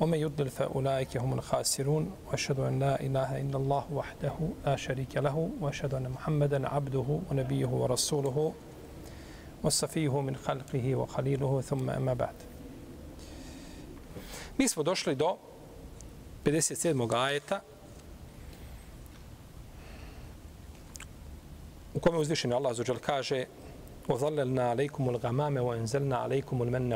ومن يضلل فأولئك هم الخاسرون وأشهد أن لا إله إلا الله وحده لا شريك له وأشهد أن محمدا عبده ونبيه ورسوله وصفيه من خلقه وخليله ثم أما بعد Mi smo došli do 57. ajeta u kome uzvišeni Allah zuđel kaže وَظَلَّلْنَا عَلَيْكُمُ الْغَمَامَ وَاَنْزَلْنَا عَلَيْكُمُ الْمَنَّ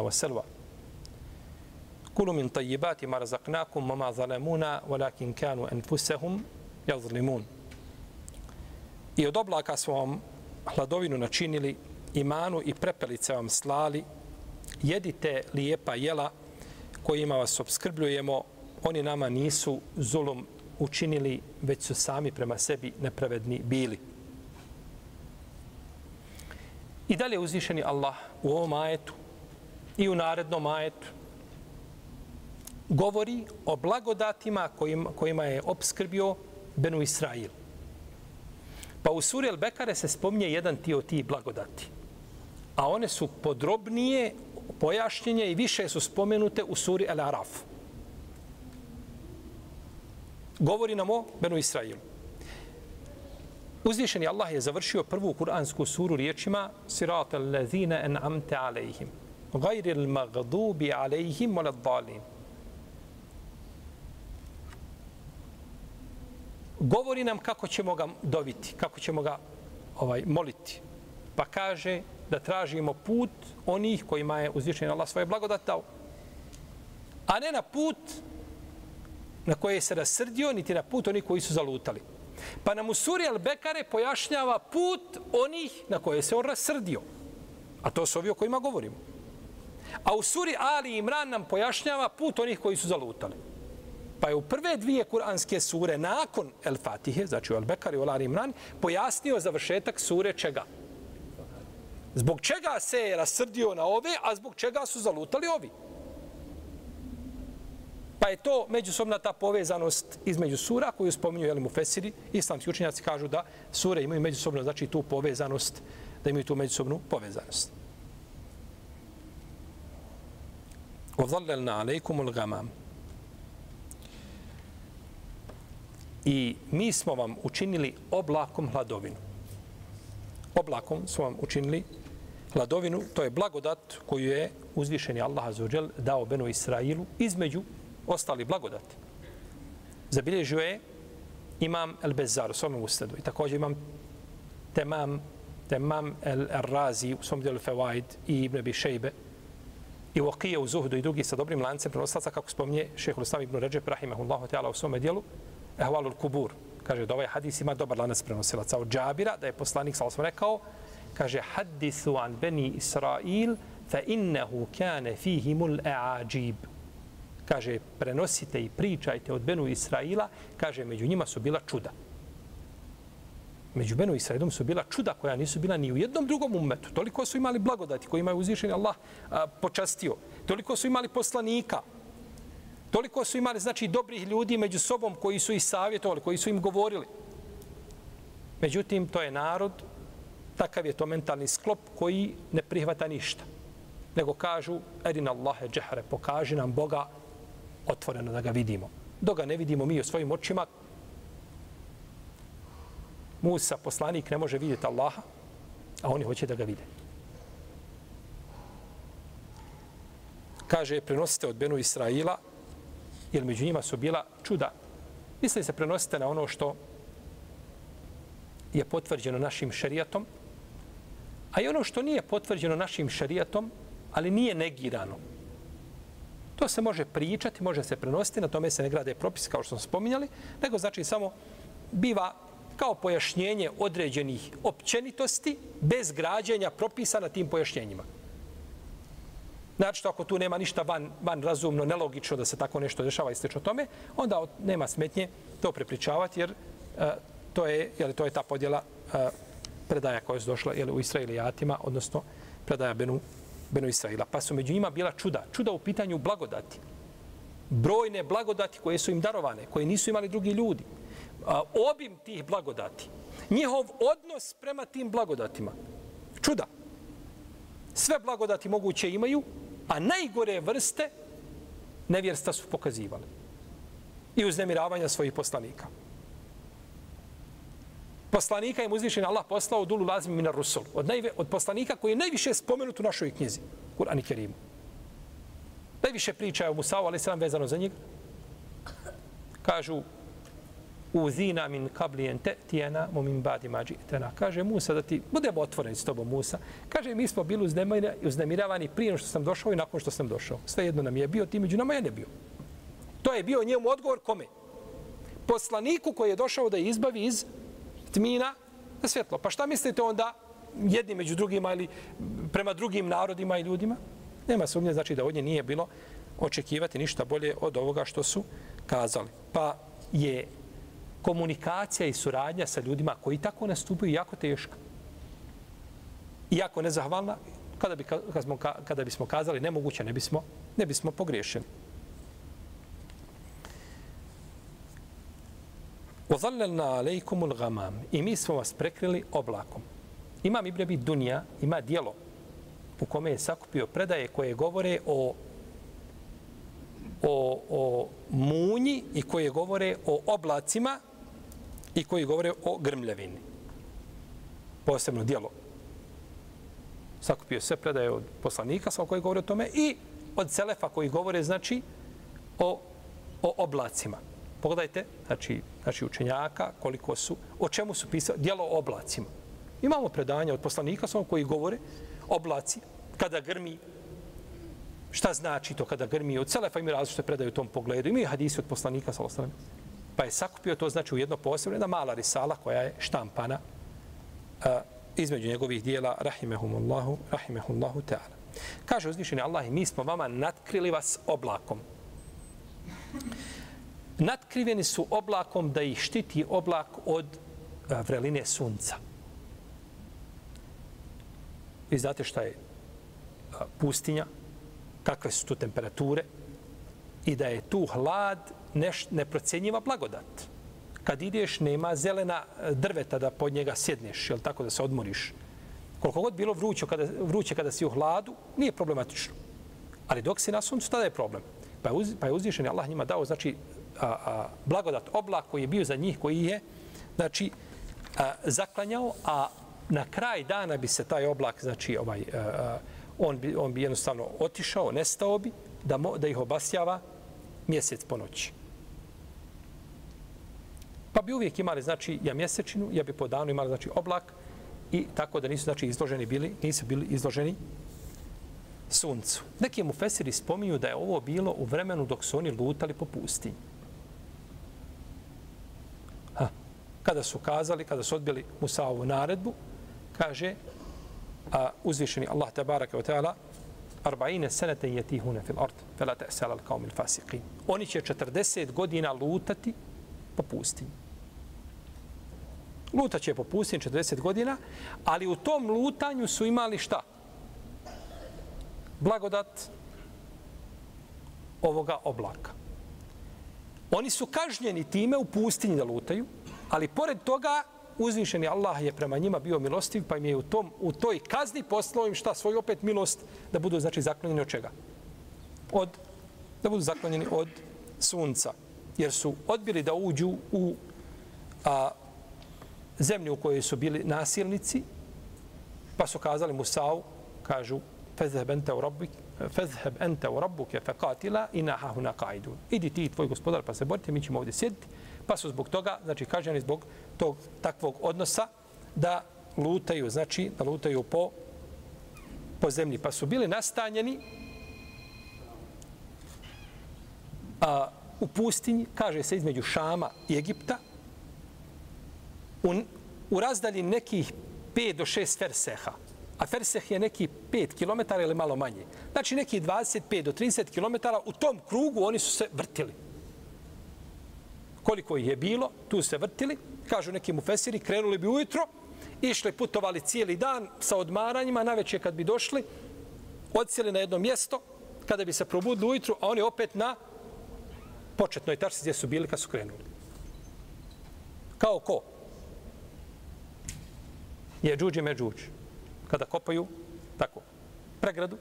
kulu min tajibati ma razaknakum ma ma zalemuna walakin kanu enfusehum jazlimun i od oblaka smo vam hladovinu načinili imanu i prepelice vam slali. Jedite lijepa jela kojima vas obskrbljujemo. Oni nama nisu zulum učinili već su sami prema sebi nepravedni bili. I dalje uzvišeni Allah u ovom ajetu i u narednom ajetu govori o blagodatima kojima, kojima je obskrbio Benu Israil. Pa u suri El-Bekare se spominje jedan ti od ti blagodati. A one su podrobnije pojašnjenje i više su spomenute u suri Al-Araf. Govori nam o Benu Israilu. Uzvišeni Allah je završio prvu kuransku suru riječima Sirata allazina en'amte alejhim. Gajri al-magdubi alejhim wala dalim. Govori nam kako ćemo ga dobiti, kako ćemo ga ovaj moliti. Pa kaže da tražimo put onih kojima je uzvišen Allah svoje blagodat dao. A ne na put na koje se rasrdio, niti na put onih koji su zalutali. Pa nam u suri Al-Bekare pojašnjava put onih na koje se on rasrdio. A to su ovi o kojima govorimo. A u suri Ali Imran nam pojašnjava put onih koji su zalutali. Pa je u prve dvije kuranske sure nakon El Fatihe, znači u El Bekari i u Al Imran, pojasnio završetak sure čega? Zbog čega se je rasrdio na ove, a zbog čega su zalutali ovi? Pa je to međusobna ta povezanost između sura koju spominju Jelimu Fesiri. Islamski učenjaci kažu da sure imaju međusobno, znači tu povezanost, da imaju tu međusobnu povezanost. وَظَلَّلْنَا عَلَيْكُمُ الْغَمَامِ I mi smo vam učinili oblakom hladovinu. Oblakom smo vam učinili hladovinu, to je blagodat koju je uzvišeni Allah Azuđel dao Benu Israilu između ostali blagodati. Zabilježio je imam El Bezar u svom ustadu i također imam temam, temam El Razi u svom dijelu Fewaid i Ibn Abi Šejbe i Waqija u Zuhdu i drugi sa dobrim lancem prenoslaca kako spominje šehhul Islam Ibn Ređeb Rahimahullahu Teala u svom dijelu Ehvalul Kubur. Kaže da ovaj hadis ima dobar lanac prenosilaca od Džabira, da je poslanik sa rekao, kaže hadisu an beni Israil fa innehu kane fihimul e'ađib. Kaže, prenosite i pričajte od Benu Israila, kaže, među njima su bila čuda. Među Benu Israilom su bila čuda koja nisu bila ni u jednom drugom umetu. Toliko su imali blagodati koji imaju uzvišeni Allah a, počastio. Toliko su imali poslanika, Toliko su imali, znači, dobrih ljudi među sobom koji su ih savjetovali, koji su im govorili. Međutim, to je narod, takav je to mentalni sklop koji ne prihvata ništa. Nego kažu, erin Allahe džehre, pokaži nam Boga otvoreno da ga vidimo. Dok ga ne vidimo mi u svojim očima, Musa, poslanik, ne može vidjeti Allaha, a oni hoće da ga vide. Kaže, prenosite od Benu Israila, jer među njima su bila čuda. Misli se prenosite na ono što je potvrđeno našim šerijatom, a i ono što nije potvrđeno našim šerijatom, ali nije negirano. To se može pričati, može se prenositi, na tome se ne grade propis, kao što smo spominjali, nego znači samo biva kao pojašnjenje određenih općenitosti bez građenja propisa na tim pojašnjenjima. Znači, ako tu nema ništa van, van razumno, nelogično da se tako nešto dešava i o tome, onda nema smetnje to prepričavati, jer e, to, je, jel, to je ta podjela e, predaja koja je došla jel, u Israilijatima, odnosno predaja Benu, Benu Israila. Pa su među njima bila čuda. Čuda u pitanju blagodati. Brojne blagodati koje su im darovane, koje nisu imali drugi ljudi. A, obim tih blagodati. Njihov odnos prema tim blagodatima. Čuda. Sve blagodati moguće imaju, a najgore vrste nevjersta su pokazivali. I uznemiravanja svojih poslanika poslanika je uzvišen Allah poslao dulu lazmi minar rusul. Od, najve, od poslanika koji je najviše spomenut u našoj knjizi, Kur'an i Kerimu. Najviše priča je o Musa'u, ali sam vezano za njega. Kažu, uzina min kablijen te tijena mu min badi mađi tena. Kaže Musa da ti budemo otvoreni s tobom Musa. Kaže mi smo bili uznemiravani prije što sam došao i nakon što sam došao. Sve jedno nam je bio, ti među nama je ne bio. To je bio njemu odgovor kome? Poslaniku koji je došao da izbavi iz tmina na svjetlo. Pa šta mislite onda jedni među drugima ili prema drugim narodima i ljudima? Nema sumnje, znači da od nje nije bilo očekivati ništa bolje od ovoga što su kazali. Pa je komunikacija i suradnja sa ljudima koji tako nastupaju jako teška. Iako nezahvalna, kada, bi, kada, smo, kada bismo kazali nemoguće, ne bismo, ne bismo pogriješili. Ozallalna alejkumul gamam. I mi smo vas prekrili oblakom. Imam Ibn Dunja, ima dijelo u kome je sakupio predaje koje govore o, o, o munji i koje govore o oblacima i koji govore o grmljavini. Posebno dijelo. Sakupio sve predaje od poslanika sa koji govore o tome i od Selefa koji govore znači o, o oblacima. Pogledajte, znači, znači učenjaka, koliko su, o čemu su pisali, dijelo o oblacima. Imamo predanja od poslanika samo koji govore oblaci, kada grmi, šta znači to kada grmi, od Selefa ima različite predaje u tom pogledu, imaju hadisi od poslanika, sa ostalim. Pa je sakupio to, znači, u jedno posebno, jedna mala risala koja je štampana a, između njegovih dijela, rahimehumullahu, rahimehumullahu ta'ala. Kaže uzvišeni Allah, mi smo vama natkrili vas oblakom natkriveni su oblakom da ih štiti oblak od vreline sunca. Vi znate šta je pustinja, kakve su tu temperature i da je tu hlad neš, neprocjenjiva blagodat. Kad ideš, nema zelena e, drveta da pod njega sjedneš, jel tako da se odmoriš. Koliko god bilo vruće kada, vruće kada si u hladu, nije problematično. Ali dok si na suncu, tada je problem. Pa je, uz, pa je uzvišen Allah njima dao, znači, a, a, blagodat oblak koji je bio za njih, koji je znači, a, zaklanjao, a na kraj dana bi se taj oblak, znači, ovaj, a, on, bi, on bi jednostavno otišao, nestao bi, da, mo, da ih obasjava mjesec po noći. Pa bi uvijek imali, znači, ja mjesečinu, ja bi po danu imali, znači, oblak i tako da nisu, znači, izloženi bili, nisu bili izloženi suncu. Neki mu fesiri spominju da je ovo bilo u vremenu dok su oni lutali po pustinji. Ha. kada su kazali, kada su odbili Musaovu naredbu, kaže a uzvišeni Allah tabaraka wa ta'ala arba'ine senete jetihune fil ard, fela te'sel al kaumil fasiqin. Oni će 40 godina lutati po pustinji. Lutat će po pustinji 40 godina, ali u tom lutanju su imali šta? Blagodat ovoga oblaka. Oni su kažnjeni time u pustinji da lutaju, Ali pored toga, uzvišeni Allah je prema njima bio milostiv, pa im je u, tom, u toj kazni poslao im šta, svoju opet milost, da budu znači zaklonjeni od čega? Od, da budu zaklonjeni od sunca. Jer su odbili da uđu u a, zemlju u kojoj su bili nasilnici, pa su kazali Musa'u, kažu, fezheb ente u rabbik, fezheb ente u rabbuke fekatila i nahahu na. Idi ti tvoj gospodar pa se borite, mi ćemo ovdje sjediti pa su zbog toga, znači kaženi zbog tog takvog odnosa, da lutaju, znači da lutaju po, po zemlji. Pa su bili nastanjeni a, u pustinji, kaže se između Šama i Egipta, u, u razdalji nekih 5 do 6 ferseha. a ferseh je neki 5 km ili malo manje. Znači neki 25 do 30 km u tom krugu oni su se vrtili. Koliko ih je bilo, tu se vrtili, kažu neki mu fesiri, krenuli bi ujutro, išli, putovali cijeli dan sa odmaranjima, na večer kad bi došli, odsjeli na jedno mjesto, kada bi se probudili ujutru, a oni opet na početnoj tačci gdje su bili kad su krenuli. Kao ko? Je džuđe me. Kada kopaju, tako, pregradu,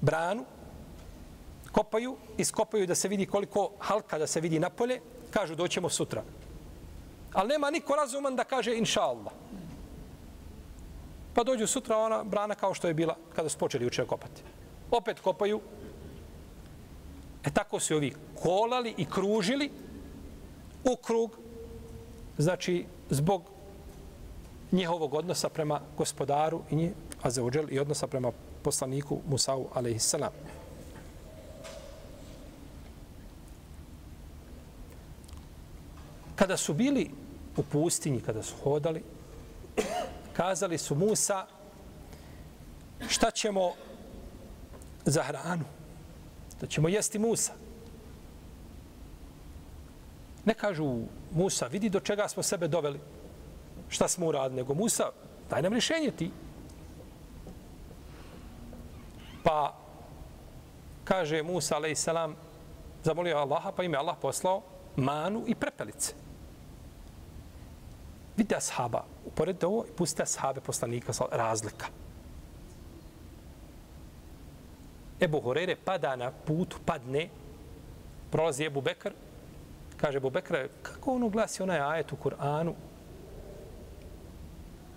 branu, kopaju, iskopaju da se vidi koliko halka da se vidi napolje, kažu doćemo sutra. Ali nema niko razuman da kaže inša Allah. Pa dođu sutra ona brana kao što je bila kada su počeli učer kopati. Opet kopaju. E tako su ovi kolali i kružili u krug, znači zbog njihovog odnosa prema gospodaru i nje, a za uđel, i odnosa prema poslaniku Musau, a.s. Kada su bili u pustinji, kada su hodali, kazali su Musa, šta ćemo za hranu? Da ćemo jesti Musa. Ne kažu Musa, vidi do čega smo sebe doveli. Šta smo uradili? Nego Musa, daj nam rješenje ti. Pa kaže Musa, alaihissalam, zamolio Allaha, pa ime Allah poslao manu i prepelice. Vidite ashaba, uporedite ovo i pustite ashabe poslanika, razlika. Ebu Horere pada na putu, padne, prolazi Ebu Bekr, kaže Ebu Bekr, kako ono glasi onaj ajet u Kur'anu?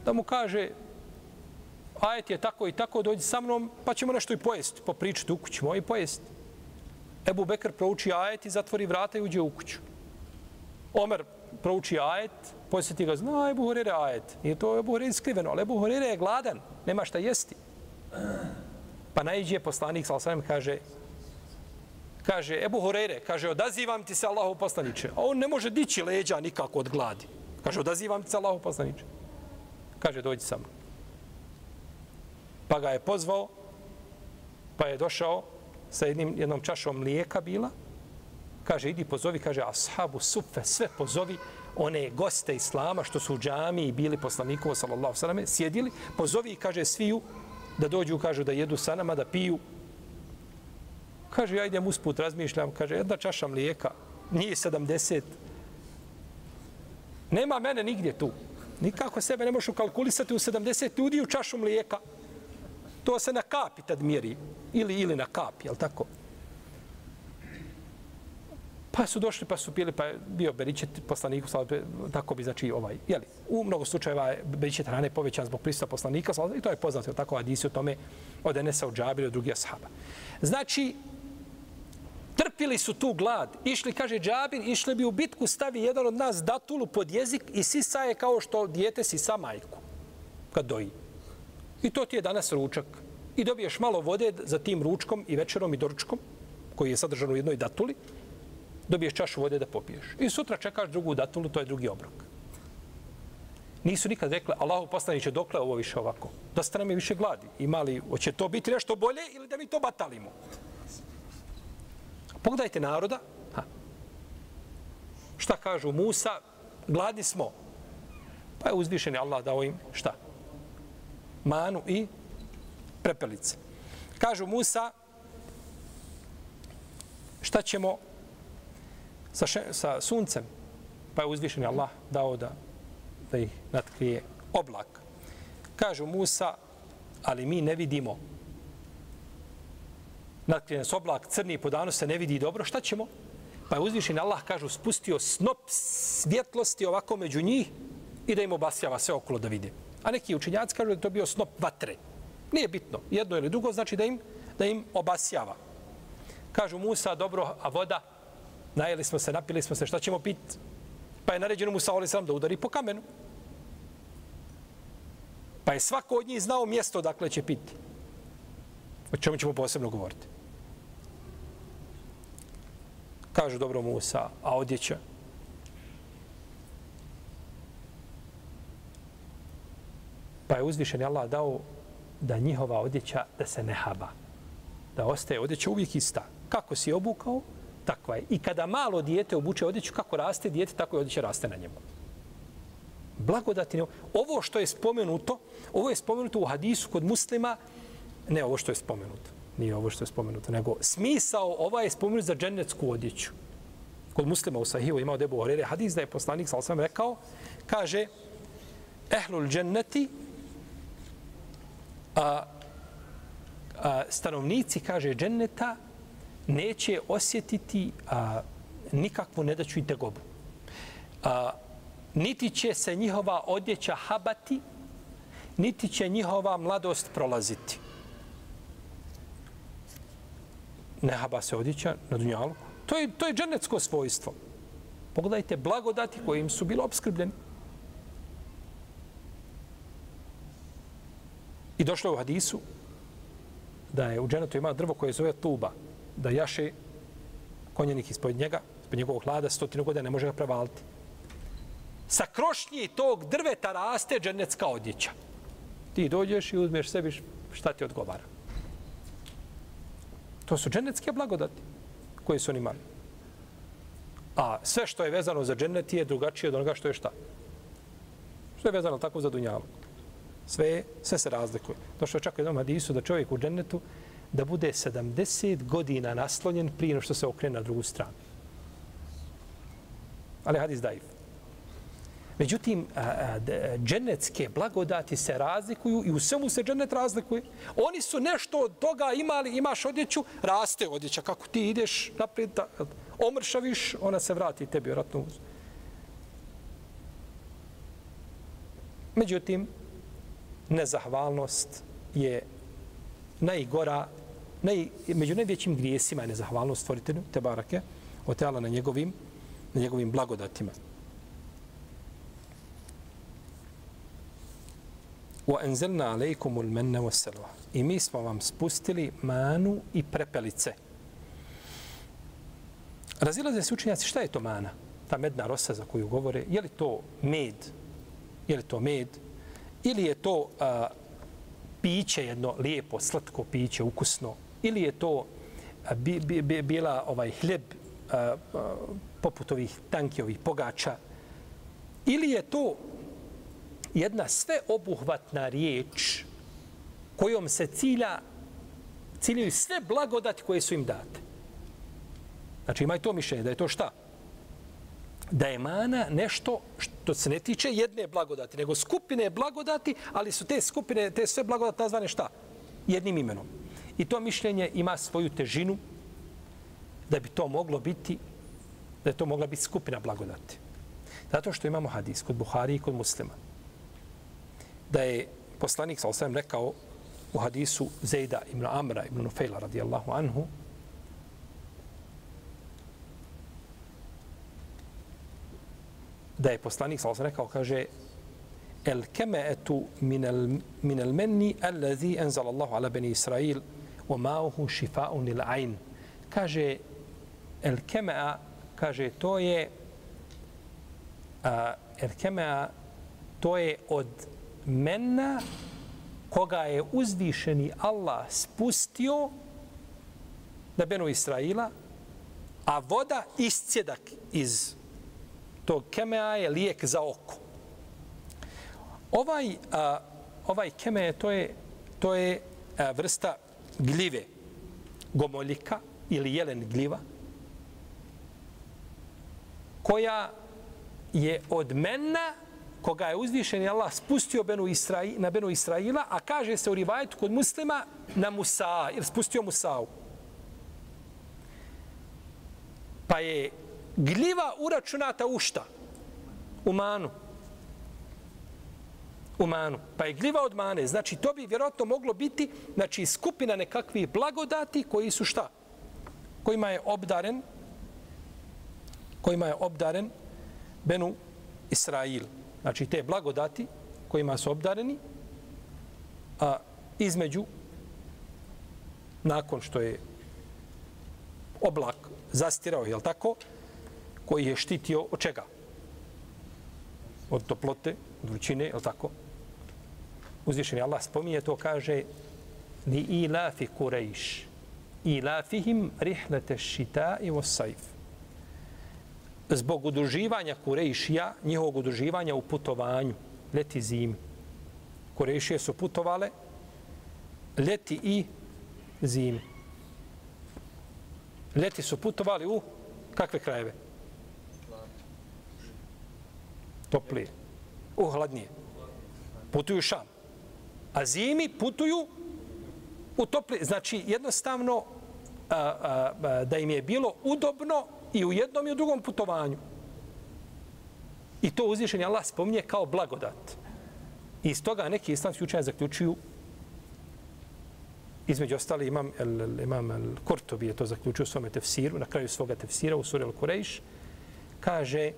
Da mu kaže, ajet je tako i tako, dođi sa mnom, pa ćemo nešto i pojesti, pa popričati u kući moj pojesti. Ebu Bekr prouči ajet i zatvori vrata i uđe u kuću. Omer prouči ajet, posjeti ga, zna Ebu Horeire ajet. Nije to Ebu Horeire skriveno, ali Ebu Horeire je gladan, nema šta jesti. Pa najđe poslanik, sal sam kaže, kaže, Ebu Horeire, kaže, odazivam ti se Allahu poslaniče. A on ne može dići leđa nikako od gladi. Kaže, odazivam ti se Allahu poslaniče. Kaže, dođi sa mnom. Pa ga je pozvao, pa je došao sa jednim, jednom čašom mlijeka bila. Kaže, idi pozovi, kaže, ashabu sufe, sve pozovi one goste Islama što su u džami i bili poslanikovo, sallallahu sallam, sjedili, pozovi i kaže sviju da dođu, kažu da jedu sa nama, da piju. Kaže, ja idem usput, razmišljam, kaže, jedna čaša mlijeka, nije 70. Nema mene nigdje tu. Nikako sebe ne možeš ukalkulisati u 70 ljudi u čašu mlijeka. To se na kapi tad mjeri. Ili, ili na kapi, jel tako? Pa su došli, pa su pili, pa je bio beričet poslaniku, tako bi, znači, ovaj, jeli, u mnogo slučajeva je beričet hrane povećan zbog prisuta poslanika, i to je poznato, tako, adisi o tome od Enesa, od Džabira, od drugih ashaba. Znači, trpili su tu glad, išli, kaže Džabir, išli bi u bitku, stavi jedan od nas datulu pod jezik i sisa je kao što dijete sisa majku, kad doji. I to ti je danas ručak. I dobiješ malo vode za tim ručkom i večerom i doručkom, koji je sadržan u jednoj datuli, dobiješ čašu vode da popiješ. I sutra čekaš drugu datulu, to je drugi obrok. Nisu nikad rekli, Allahu poslaniće, dokle ovo više ovako? Da ste nam je više gladi. Imali, hoće to biti nešto bolje ili da mi to batalimo? Pogledajte naroda. Ha. Šta kažu Musa? Gladni smo. Pa je uzvišeni Allah dao im šta? Manu i prepelice. Kažu Musa, šta ćemo sa, še, sa suncem, pa je uzvišen Allah dao da, da ih natkrije oblak. Kažu Musa, ali mi ne vidimo. Natkrije nas oblak, crni po danu se ne vidi dobro, šta ćemo? Pa je uzvišen Allah, kažu, spustio snop svjetlosti ovako među njih i da im obasjava sve okolo da vide. A neki učinjaci kažu da to bio snop vatre. Nije bitno, jedno ili drugo, znači da im, da im obasjava. Kažu Musa, dobro, a voda? najeli smo se, napili smo se, šta ćemo piti? Pa je naređeno Musa, ali sam da udari po kamenu. Pa je svako od njih znao mjesto dakle će piti. O čemu ćemo posebno govoriti? Kažu dobro Musa, a odjeća? Pa je uzvišen Allah dao da njihova odjeća da se ne haba. Da ostaje odjeća uvijek ista. Kako si obukao, takva je. I kada malo dijete obuče odjeću, kako raste dijete, tako je odjeća raste na njemu. Blagodati. Ovo što je spomenuto, ovo je spomenuto u hadisu kod muslima, ne ovo što je spomenuto, nije ovo što je spomenuto, nego smisao ova je spomenut za džennetsku odjeću. Kod muslima u Sahihu imao debu Orere hadis da je poslanik, sal sam rekao, kaže, ehlul dženneti, a, a, stanovnici, kaže, dženneta, neće osjetiti a, nikakvu nedaću i tegobu. A, niti će se njihova odjeća habati, niti će njihova mladost prolaziti. Ne haba se odjeća na dunjalu. To je, to je dženecko svojstvo. Pogledajte blagodati kojim su bili obskrbljeni. I došlo je u hadisu da je u dženetu ima drvo koje zove tuba, da jaše konjenik ispod njega, ispod njegovog hlada, stotinu godina ne može ga prevaliti. Sa krošnji tog drveta raste dženecka odjeća. Ti dođeš i uzmeš sebi šta ti odgovara. To su dženecke blagodati koje su oni imali. A sve što je vezano za džennet je drugačije od onoga što je šta. Što je vezano tako za dunjalu. Sve, sve se razlikuje. Došlo je čak u jednom hadisu da čovjek u džennetu da bude 70 godina naslonjen prije što se okrene na drugu stranu. Ali hadis daiv. Međutim, dženecke blagodati se razlikuju i u svemu se dženet razlikuje. Oni su nešto od toga imali, imaš odjeću, raste odjeća. Kako ti ideš naprijed, da, omršaviš, ona se vrati tebi vratno uz. Međutim, nezahvalnost je najgora, naj, među najvećim grijesima je nezahvalnost stvoritelju, te barake, od na njegovim, na njegovim blagodatima. وَأَنْزَلْنَا عَلَيْكُمُ الْمَنَّ وَسَلْوَ I mi smo vam spustili manu i prepelice. Razilaze se učenjaci šta je to mana? Ta medna rosa za koju govore, je li to med? Je li to med? Ili je to a, piće jedno lijepo, slatko piće, ukusno? Ili je to a, bi, bi, bi, bila ovaj hljeb a, a, poput ovih tanki, ovih pogača? Ili je to jedna sveobuhvatna riječ kojom se cilja, ciljaju sve blagodati koje su im date. Znači imaju to mišljenje da je to šta? Da je mana nešto što se ne tiče jedne blagodati, nego skupine blagodati, ali su te skupine, te sve blagodati nazvane šta? Jednim imenom. I to mišljenje ima svoju težinu da bi to moglo biti, da je to mogla biti skupina blagodati. Zato što imamo hadis kod Buhari i kod muslima da je poslanik sa osvijem rekao u hadisu Zejda ibn Amra ibn Nufejla radijallahu anhu da je poslanik sa osvijem rekao kaže el kemeetu minel, minel menni allazi enzal Allahu ala beni Israil wa ma'uhu šifa'un il ayn kaže el kemea kaže to je a, el kemea to je od menna koga je uzvišeni Allah spustio na Benu Israila, a voda iscjedak iz tog kemea je lijek za oko. Ovaj, a, ovaj keme to je, to je a, vrsta gljive, gomoljika ili jelen gljiva, koja je od mena koga je uzvišen Allah spustio Benu Israi, na Benu Israila, a kaže se u rivajetu kod muslima na Musa, jer spustio Musa'u. Pa je gljiva uračunata u šta? U manu. U manu. Pa je gljiva od mane. Znači, to bi vjerojatno moglo biti znači, skupina nekakvih blagodati koji su šta? Kojima je obdaren kojima je obdaren Benu Israil znači te blagodati kojima su obdareni, a između, nakon što je oblak zastirao, je tako, koji je štitio od čega? Od toplote, od vrućine, je tako? uzvišeni Allah spominje to, kaže li ilafi kurejš, ilafihim rihlete šita i vosajf. Zbog udruživanja Kurejšija, njihovog udruživanja u putovanju, leti zimi. Kurejšije su putovale leti i zimi. Leti su putovali u kakve krajeve? Toplije. U hladnije. Putuju šam. A zimi putuju u toplije. Znači, jednostavno, a, a, a, da im je bilo udobno i u jednom i u drugom putovanju. I to uzvišenje Allah spominje kao blagodat. I iz toga neki islamski učenja zaključuju između ostali imam el, imam el Kurtobi je to zaključio u svome tefsiru, na kraju svoga tefsira u suri Al-Kurejš, kaže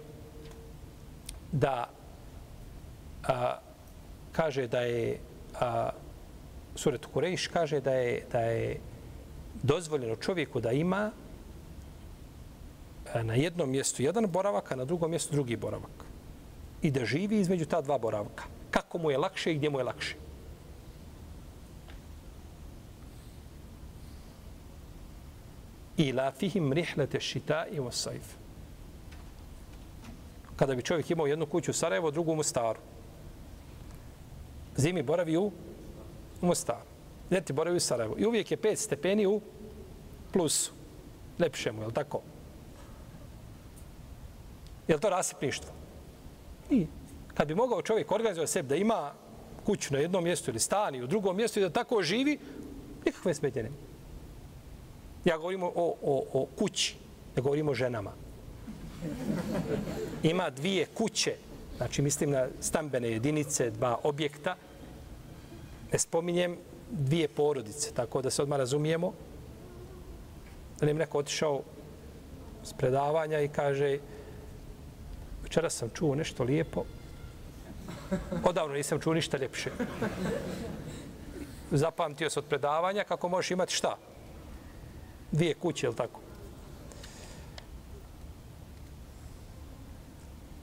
da a, kaže da je a, suret Kurejš kaže da je, da je dozvoljeno čovjeku da ima E, na jednom mjestu jedan boravak, a na drugom mjestu drugi boravak. I da živi između ta dva boravka. Kako mu je lakše i gdje mu je lakše. ila fihim rihlete šita i osajf. Kada bi čovjek imao jednu kuću u Sarajevo, drugu u Mostaru. Zimi boravi u, u Mostaru. Ljeti boravi u Sarajevo. I uvijek je pet stepeni u plusu. Lepše mu, je li tako? Je li to rasipništvo? Nije. kad bi mogao čovjek organizovati sebi da ima kuću na jednom mjestu ili stan i u drugom mjestu i da tako živi, nikakve smetnje nema. Ja govorim o, o, o kući, ne govorim o ženama. Ima dvije kuće, znači mislim na stambene jedinice, dva objekta. Ne spominjem dvije porodice, tako da se odmah razumijemo. Da nam neko otišao s predavanja i kaže večera sam čuo nešto lijepo, odavno nisam čuo ništa ljepše. Zapamtio se od predavanja kako možeš imati šta? dvije kuće, ili tako?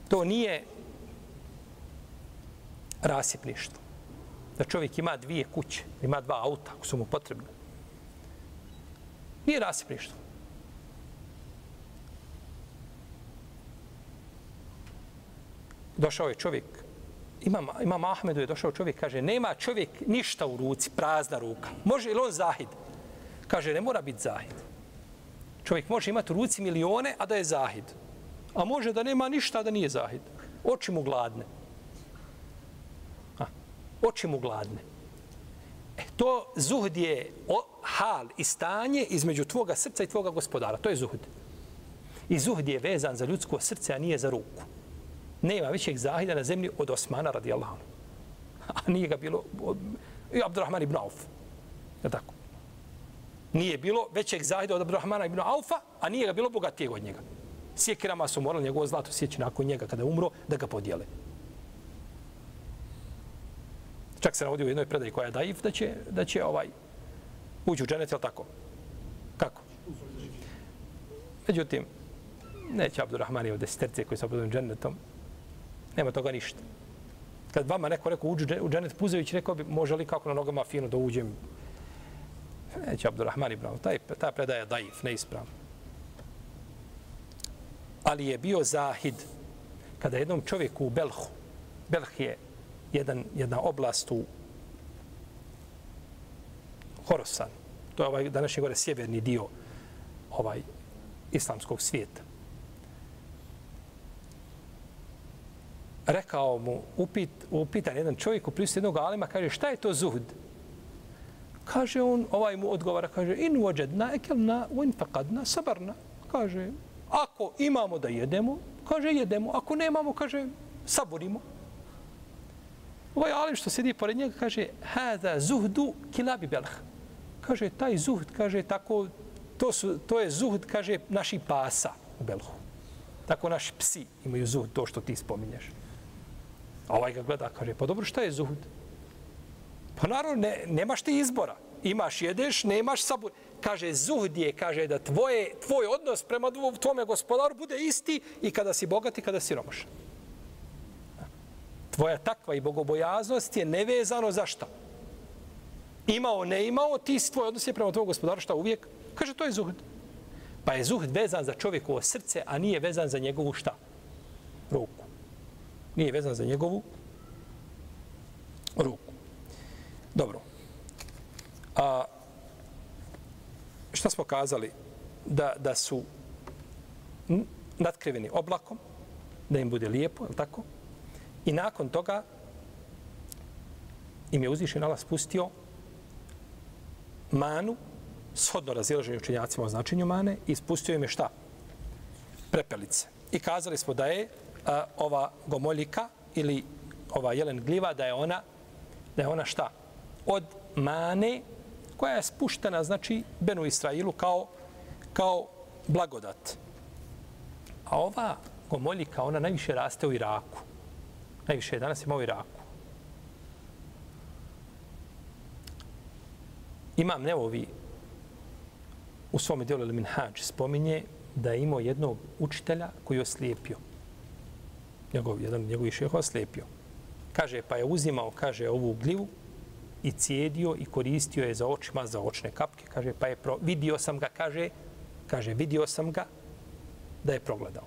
To nije rasipništvo. Da čovjek ima dvije kuće, ima dva auta, ako su mu potrebne. Nije rasipništvo. Došao je čovjek, imam, imam Ahmedu je došao čovjek, kaže, nema čovjek ništa u ruci, prazna ruka. Može li on zahid? Kaže, ne mora biti zahid. Čovjek može imati u ruci milione, a da je zahid. A može da nema ništa, da nije zahid. Oči mu gladne. A, oči mu gladne. E, to zuhd je o, hal i stanje između tvoga srca i tvoga gospodara. To je zuhd. I zuhd je vezan za ljudsko srce, a nije za ruku. Nema većeg zahida na zemlji od Osmana radijallahu. A nije ga bilo od, i Abdurrahman ibn Auf. Je tako? nije bilo većeg zahida od Abdurrahmana ibn Aufa, a nije ga bilo bogatijeg od njega. Sjekirama su morali njegovo zlato sjeći nakon njega kada je umro da ga podijele. Čak se navodi u jednoj predaji koja je daif da će, da će ovaj ući u dženet, je tako? Kako? Međutim, neće Abdurrahman od deseterce koji su obodom dženetom. Nema toga ništa. Kad vama neko rekao uđu u dženet, Puzević rekao bi, može li kako na nogama fino da uđem Neće Abdurrahman ibn Auf. Taj, ta predaja je daif, neispravna. Ali je bio zahid kada jednom čovjeku u Belhu, Belh je jedan, jedna oblast u Horosan, to je ovaj današnji gore sjeverni dio ovaj islamskog svijeta. Rekao mu, upit, upitan jedan čovjek u prisutnosti jednog alima, kaže, šta je to zuhd? Kaže on, ovaj mu odgovara, kaže, in vođedna ekelna, in faqadna, sabarna. Kaže, ako imamo da jedemo, kaže, jedemo. Ako nemamo, kaže, saborimo. Ovaj alim što sedi pored njega, kaže, hada zuhdu kilabi belh. Kaže, taj zuhd, kaže, tako, to, su, to je zuhd, kaže, naši pasa u Belhu. Tako naši psi imaju zuhd, to što ti spominješ. A ovaj ga gleda, kaže, pa dobro, šta je zuhud? Pa naravno, ne, nemaš ti izbora. Imaš, jedeš, nemaš sabur. Kaže, zuhdije, kaže da tvoje, tvoj odnos prema tvome gospodaru bude isti i kada si bogat i kada si romašan. Tvoja takva i bogobojaznost je nevezano za šta? Imao, ne imao, ti tvoj odnos je prema tvojom gospodaru šta uvijek? Kaže, to je zuhd. Pa je zuhd vezan za čovjekovo srce, a nije vezan za njegovu šta? Ruku. Nije vezan za njegovu ruku. Dobro. A šta smo kazali? Da, da su natkriveni oblakom, da im bude lijepo, je tako? I nakon toga im je uzvišen Allah spustio manu, shodno razilaženju učenjacima o značenju mane, i spustio im je šta? Prepelice. I kazali smo da je a, ova gomoljika ili ova jelen gliva, da je ona, da je ona šta? Od mane koja je spuštena, znači, Benu Israilu kao, kao blagodat. A ova gomoljika, ona najviše raste u Iraku. Najviše danas ima u Iraku. Imam Nevovi u svom dijelu Lemin Hadž spominje da je imao jednog učitelja koji je oslijepio. Njegov, jedan njegov šehova slepio. Kaže, pa je uzimao, kaže, ovu gljivu i cijedio i koristio je za očima, za očne kapke. Kaže, pa je pro, vidio sam ga, kaže, kaže, vidio sam ga da je progledao.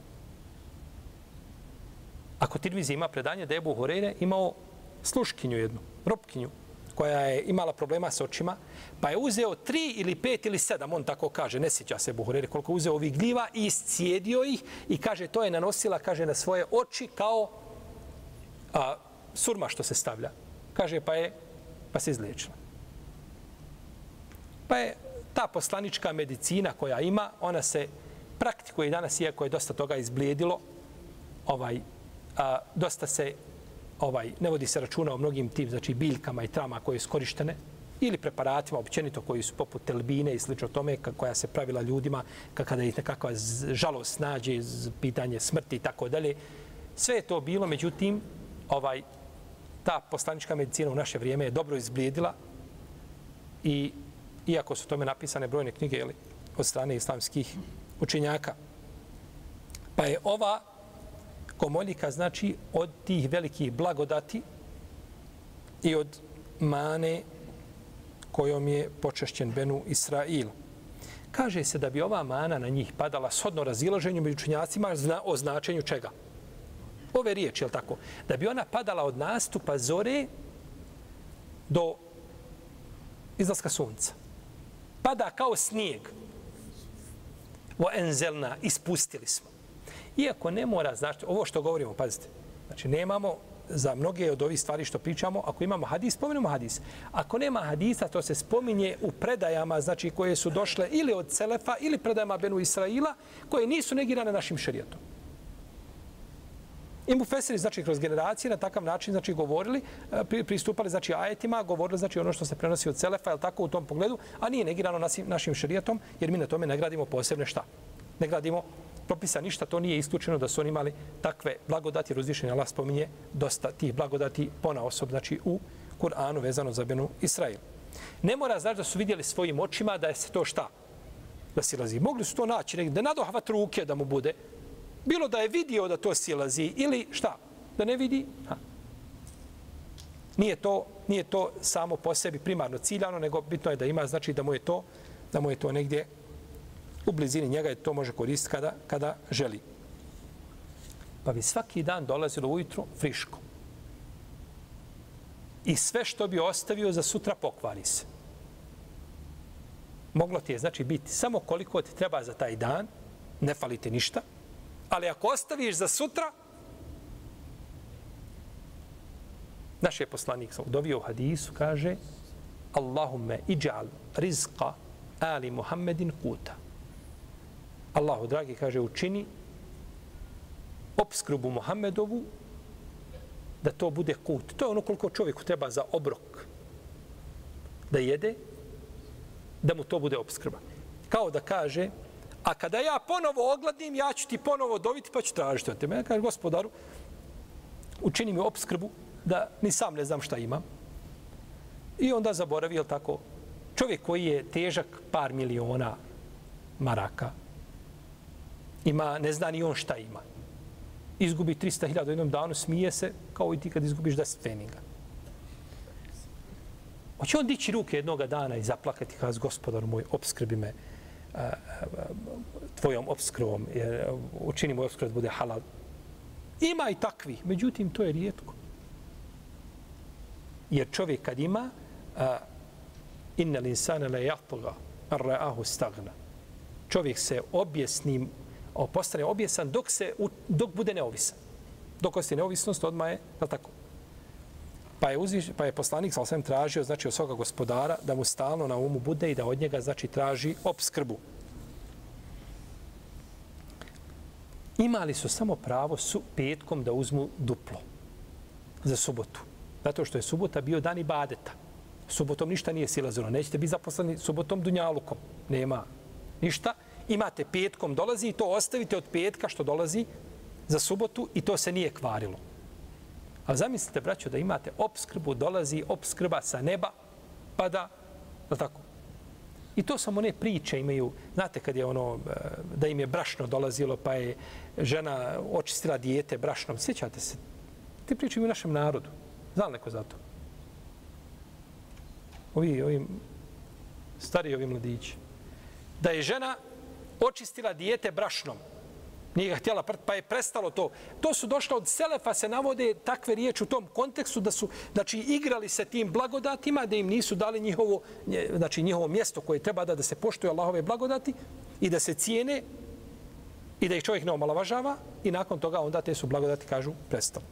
Ako Tirmizi ima predanje da je Ebu Horeire imao sluškinju jednu, robkinju, koja je imala problema s očima, pa je uzeo tri ili pet ili sedam, on tako kaže, ne sjeća se Buhurere, koliko uzeo ovih gljiva i iscijedio ih i kaže, to je nanosila, kaže, na svoje oči kao a, surma što se stavlja. Kaže, pa je, pa se izliječila. Pa je ta poslanička medicina koja ima, ona se praktikuje danas, iako je dosta toga izblijedilo, ovaj, a, dosta se ovaj ne vodi se računa o mnogim tim znači biljkama i trama koje su korištene ili preparatima općenito koji su poput telbine i slično tome koja se pravila ljudima kada ih nekakva žalost nađe pitanje smrti i tako dalje. Sve je to bilo međutim ovaj ta poslanička medicina u naše vrijeme je dobro izblijedila i iako su tome napisane brojne knjige ili od strane islamskih učenjaka. Pa je ova komoljika znači od tih velikih blagodati i od mane kojom je počešćen Benu Israil. Kaže se da bi ova mana na njih padala shodno razilaženju među činjacima zna, o značenju čega? Ove riječi, je tako? Da bi ona padala od nastupa zore do izlaska sunca. Pada kao snijeg. Vo enzelna, ispustili smo. Iako ne mora, znači, ovo što govorimo, pazite, znači nemamo za mnoge od ovih stvari što pričamo, ako imamo hadis, spomenemo hadis. Ako nema hadisa, to se spominje u predajama, znači koje su došle ili od Selefa ili predajama Benu Israila, koje nisu negirane našim šerijatom. I mufesiri, znači, kroz generacije na takav način, znači, govorili, eh, pristupali, znači, ajetima, govorili, znači, ono što se prenosi od Selefa, je tako, u tom pogledu, a nije negirano našim, našim šerijatom, jer mi na tome ne gradimo posebne šta? Ne gradimo propisa ništa, to nije isključeno da su oni imali takve blagodati, jer uzvišenje Allah spominje dosta tih blagodati pona osob, znači u Kur'anu vezano za Benu Israil. Ne mora znači da su vidjeli svojim očima da je se to šta? Da silazi. Mogli su to naći negdje, da nadohvat ruke da mu bude. Bilo da je vidio da to silazi ili šta? Da ne vidi? Ha. Nije to, nije to samo po sebi primarno ciljano, nego bitno je da ima, znači da mu je to, da mu je to negdje u blizini njega je to može koristiti kada, kada želi. Pa bi svaki dan dolazilo ujutro friško. I sve što bi ostavio za sutra pokvari se. Moglo ti je znači biti samo koliko ti treba za taj dan, ne falite ništa, ali ako ostaviš za sutra, naš je poslanik sam dovio u hadisu, kaže Allahumme iđal rizqa ali Muhammedin kuta. Allahu dragi kaže učini obskrbu Muhammedovu da to bude kut. To je ono koliko čovjeku treba za obrok da jede, da mu to bude obskrba. Kao da kaže, a kada ja ponovo ogladim, ja ću ti ponovo dobiti pa ću tražiti od tebe. Ja kaže, gospodaru, učini mi obskrbu da ni sam ne znam šta imam. I onda zaboravi, tako, čovjek koji je težak par miliona maraka, ima, ne zna ni on šta ima. izgubi 300.000 u jednom danu, smije se kao i ti kad izgubiš 10 feninga. Hoće on dići ruke jednoga dana i zaplakati kada gospodar moj, obskrbi me a, a, tvojom obskrbom, jer učini moj obskrb da bude halal. Ima i takvi, međutim, to je rijetko. Jer čovjek kad ima, a, inna l'insana la jatoga, ar ra'ahu stagna. Čovjek se objesnim, postane objesan dok, se, dok bude neovisan. Dok ostaje neovisnost, odmah je, je tako? Pa je, uzviš, pa je poslanik sa osvijem tražio, znači, od svoga gospodara, da mu stalno na umu bude i da od njega, znači, traži obskrbu. Imali su samo pravo su petkom da uzmu duplo za subotu. Zato što je subota bio dan ibadeta. badeta. Subotom ništa nije silazilo. Nećete biti zaposleni subotom dunjalukom. Nema ništa. Imate petkom dolazi i to ostavite od petka što dolazi za subotu i to se nije kvarilo. A zamislite, braćo, da imate obskrbu, dolazi obskrba sa neba, pada, da, tako. I to samo ne priče imaju, znate kad je ono, e, da im je brašno dolazilo, pa je žena očistila dijete brašnom. Sjećate se? Te priče imaju u našem narodu. Znam neko za to? Ovi, ovi stari ovi mladići. Da je žena očistila dijete brašnom. Nije ga htjela prt, pa je prestalo to. To su došle od Selefa, se navode takve riječi u tom kontekstu da su znači, igrali se tim blagodatima, da im nisu dali njihovo, znači, njihovo mjesto koje treba da, da se poštuje Allahove blagodati i da se cijene i da ih čovjek ne omalovažava i nakon toga onda te su blagodati, kažu, prestalo.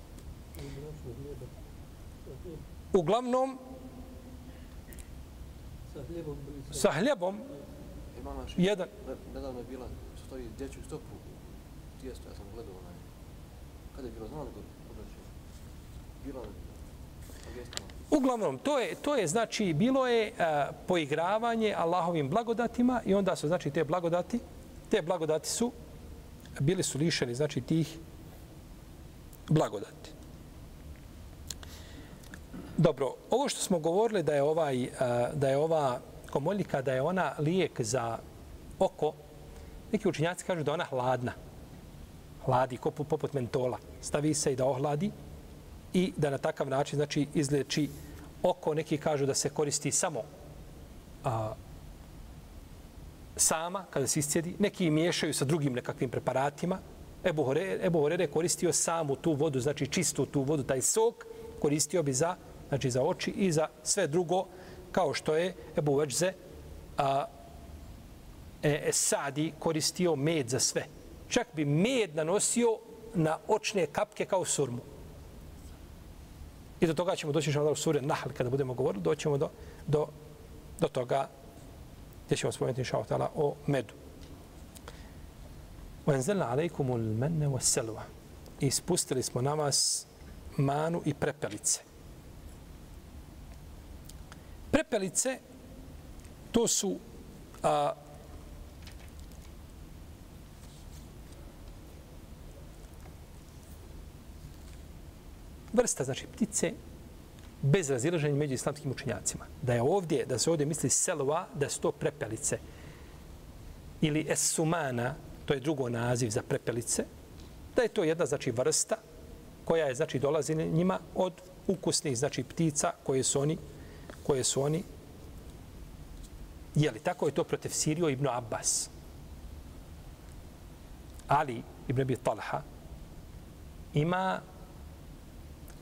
Uglavnom, sa hljebom, jedan... Nedavno je bila, stoji dječju stopu tijesto, ja sam gledao onaj. Kada je bilo, znali da podreći? Bilo je Uglavnom, to je, to je znači, bilo je a, poigravanje Allahovim blagodatima i onda su, znači, te blagodati, te blagodati su, bili su lišeni, znači, tih blagodati. Dobro, ovo što smo govorili da je ovaj, a, da je ova komoljika, da je ona lijek za oko, neki učinjaci kažu da ona hladna hladi kopu poput mentola. Stavi se i da ohladi i da na takav način znači izleči oko. Neki kažu da se koristi samo a, sama kada se iscijedi. Neki miješaju sa drugim nekakvim preparatima. Ebu Horere, Ebu Horere koristio samu tu vodu, znači čistu tu vodu, taj sok, koristio bi za, znači za oči i za sve drugo, kao što je Ebu Veđze, a, e, e, Sadi koristio med za sve čak bi med nanosio na očne kapke kao surmu. I do toga ćemo doći u sure Nahl, kada budemo govorili, doćemo do, do, do toga gdje ćemo spomenuti inša Allah o medu. وَاَنْزَلْنَا عَلَيْكُمُ الْمَنَّ وَسَلْوَ I spustili smo na vas manu i prepelice. Prepelice, to su a, vrsta, znači ptice, bez razilaženja među islamskim učenjacima. Da je ovdje, da se ovdje misli selva, da su to prepelice. Ili esumana, to je drugo naziv za prepelice, da je to jedna, znači, vrsta koja je, znači, dolazi njima od ukusnih, znači, ptica koje su oni, koje su oni jeli. Tako je to protiv Sirio ibn Abbas. Ali ibn Abi Talha ima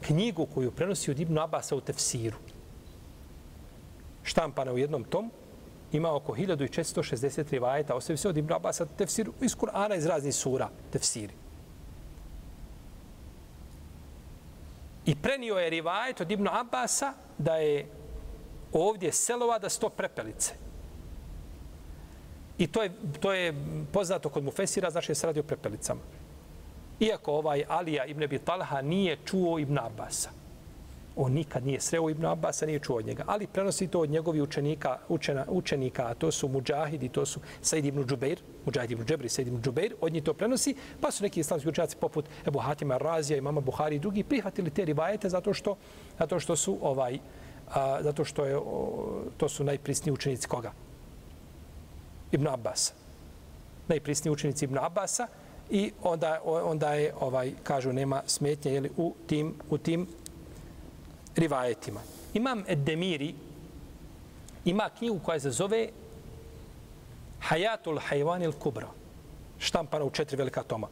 knjigu koju prenosi od Ibn Abasa u tefsiru. Štampana u jednom tom, ima oko 1460 rivajeta, ostavi se od Ibn Abasa tefsiru iz Kur'ana iz raznih sura tefsiri. I prenio je rivajet od Ibn Abasa da je ovdje selova da sto prepelice. I to je, to je poznato kod Mufesira, znači je se radi o prepelicama. Iako ovaj Alija ibn Abi Talha nije čuo Ibn Abasa. On nikad nije sreo Ibn Abasa, nije čuo od njega. Ali prenosi to od njegovi učenika, učena, učenika, a to su Mujahidi, to su Said ibn Džubeir, Mujahid ibn Džebri, Said ibn Džubeir, od njih to prenosi, pa su neki islamski učenjaci poput Ebu Hatima Razija, imama Buhari i drugi prihvatili te rivajete zato što, zato što su ovaj, a, zato što je, o, to su najprisniji učenici koga? Ibn Abbas. Najprisniji učenici Ibn Abbasa, i onda, onda je, ovaj kažu, nema smetnje jeli, u, tim, u tim rivajetima. Imam Edemiri, ima knjigu koja se zove Hayatul Hayvanil Kubra, štampana u četiri velika toma,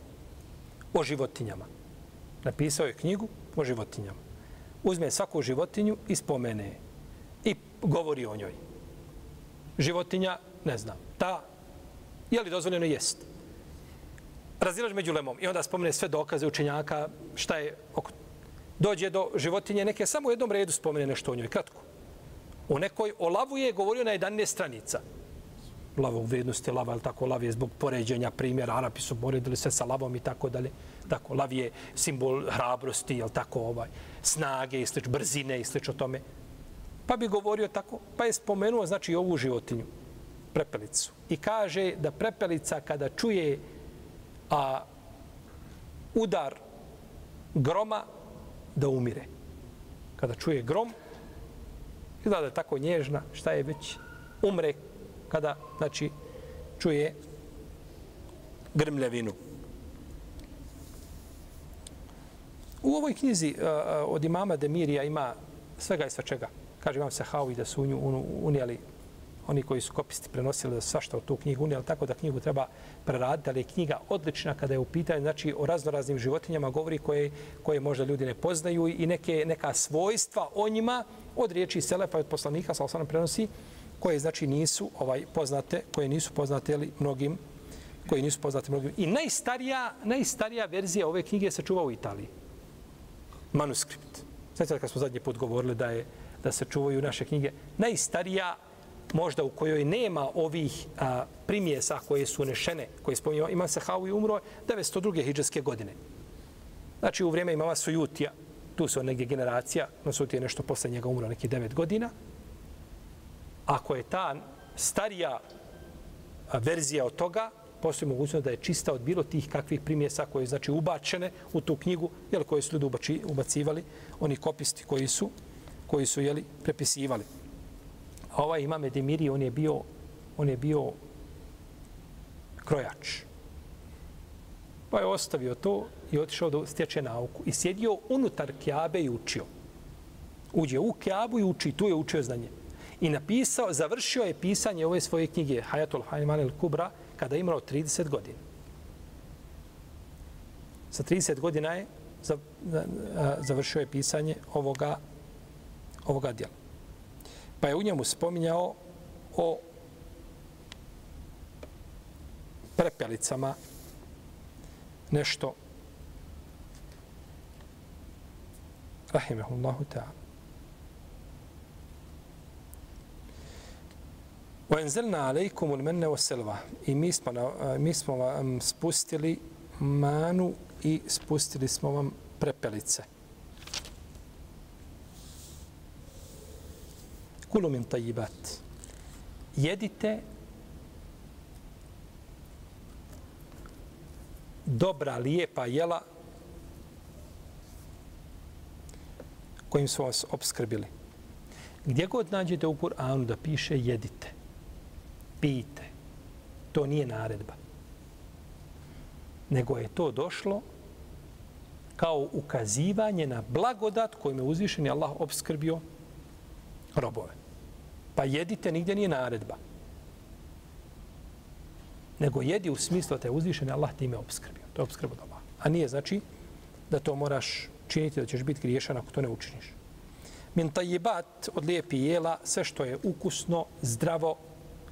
o životinjama. Napisao je knjigu o životinjama. Uzme svaku životinju i spomene. I govori o njoj. Životinja, ne znam, ta, je li dozvoljeno jest? Razilaž među lemom i onda spomene sve dokaze učenjaka, šta je oko dođe do životinje, neke samo u jednom redu spomene nešto o njoj, kratko. U nekoj o lavu je govorio na 11 stranica. Lava u vrednosti lava, ali tako, lav je zbog poređenja primjera, Arapi su poredili sve sa lavom i tako dalje. Tako, lav je simbol hrabrosti, jel tako, ovaj, snage i slično, brzine i slično o tome. Pa bi govorio tako, pa je spomenuo, znači, ovu životinju, prepelicu. I kaže da prepelica kada čuje a, udar groma, da umire. Kada čuje grom, izgleda da je tako nježna, šta je već, umre kada, znači, čuje grmljavinu. U ovoj knjizi uh, od imama Demirija ima svega i svačega. Kaže imam se Haui da su unijeli oni koji su kopisti prenosili da svašta u tu knjigu unijeli, tako da knjigu treba preraditi, ali je knjiga odlična kada je u pitanju, znači o raznoraznim životinjama govori koje, koje možda ljudi ne poznaju i neke, neka svojstva o njima od riječi Selefa i od poslanika, sa osanom prenosi, koje znači nisu ovaj poznate, koje nisu poznate ali mnogim koji nisu poznate mnogim. I najstarija, najstarija verzija ove knjige se čuva u Italiji. Manuskript. Znate kad smo zadnji put govorili da je da se čuvaju naše knjige, najstarija možda u kojoj nema ovih a, primjesa koje su nešene, koje spominjamo, ima se i umro 902. hijđarske godine. Znači u vrijeme imama Sujutija, tu su neke generacija, no Sujutija je nešto posle njega umro neki 9 godina. Ako je ta starija verzija od toga, postoji mogućnost da je čista od bilo tih kakvih primjesa koje znači ubačene u tu knjigu, jel, koje su ljudi ubači, ubacivali, oni kopisti koji su, koji su jeli, prepisivali. A ovaj imam Edemiri, on je bio, on je bio krojač. Pa je ostavio to i otišao da stječe nauku. I sjedio unutar Kjabe i učio. Uđe u Kjabu i uči, tu je učio znanje. I napisao, završio je pisanje ove svoje knjige, Hayatul Hayman al-Kubra, kada je imao 30 godina. Sa 30 godina je završio je pisanje ovoga, ovoga djela. Pa je u njemu spominjao o prepelicama nešto rahimehullahu ta'ala. وَاَنْزَلْنَا عَلَيْكُمُ الْمَنَّ وَسَلْوَا I mi smo, mi smo vam spustili manu i spustili smo vam prepelice. kulu min tajibat. Jedite dobra, lijepa jela kojim su vas obskrbili. Gdje god nađete u Kur'anu da piše jedite, pijte, to nije naredba. Nego je to došlo kao ukazivanje na blagodat kojim je uzvišeni Allah obskrbio robove. Pa jedite, nigdje nije naredba. Nego jedi u smislu da te uzvišen Allah time obskrbio. To je obskrba od A nije znači da to moraš činiti, da ćeš biti griješan ako to ne učiniš. Min tajibat od lijepi jela, sve što je ukusno, zdravo,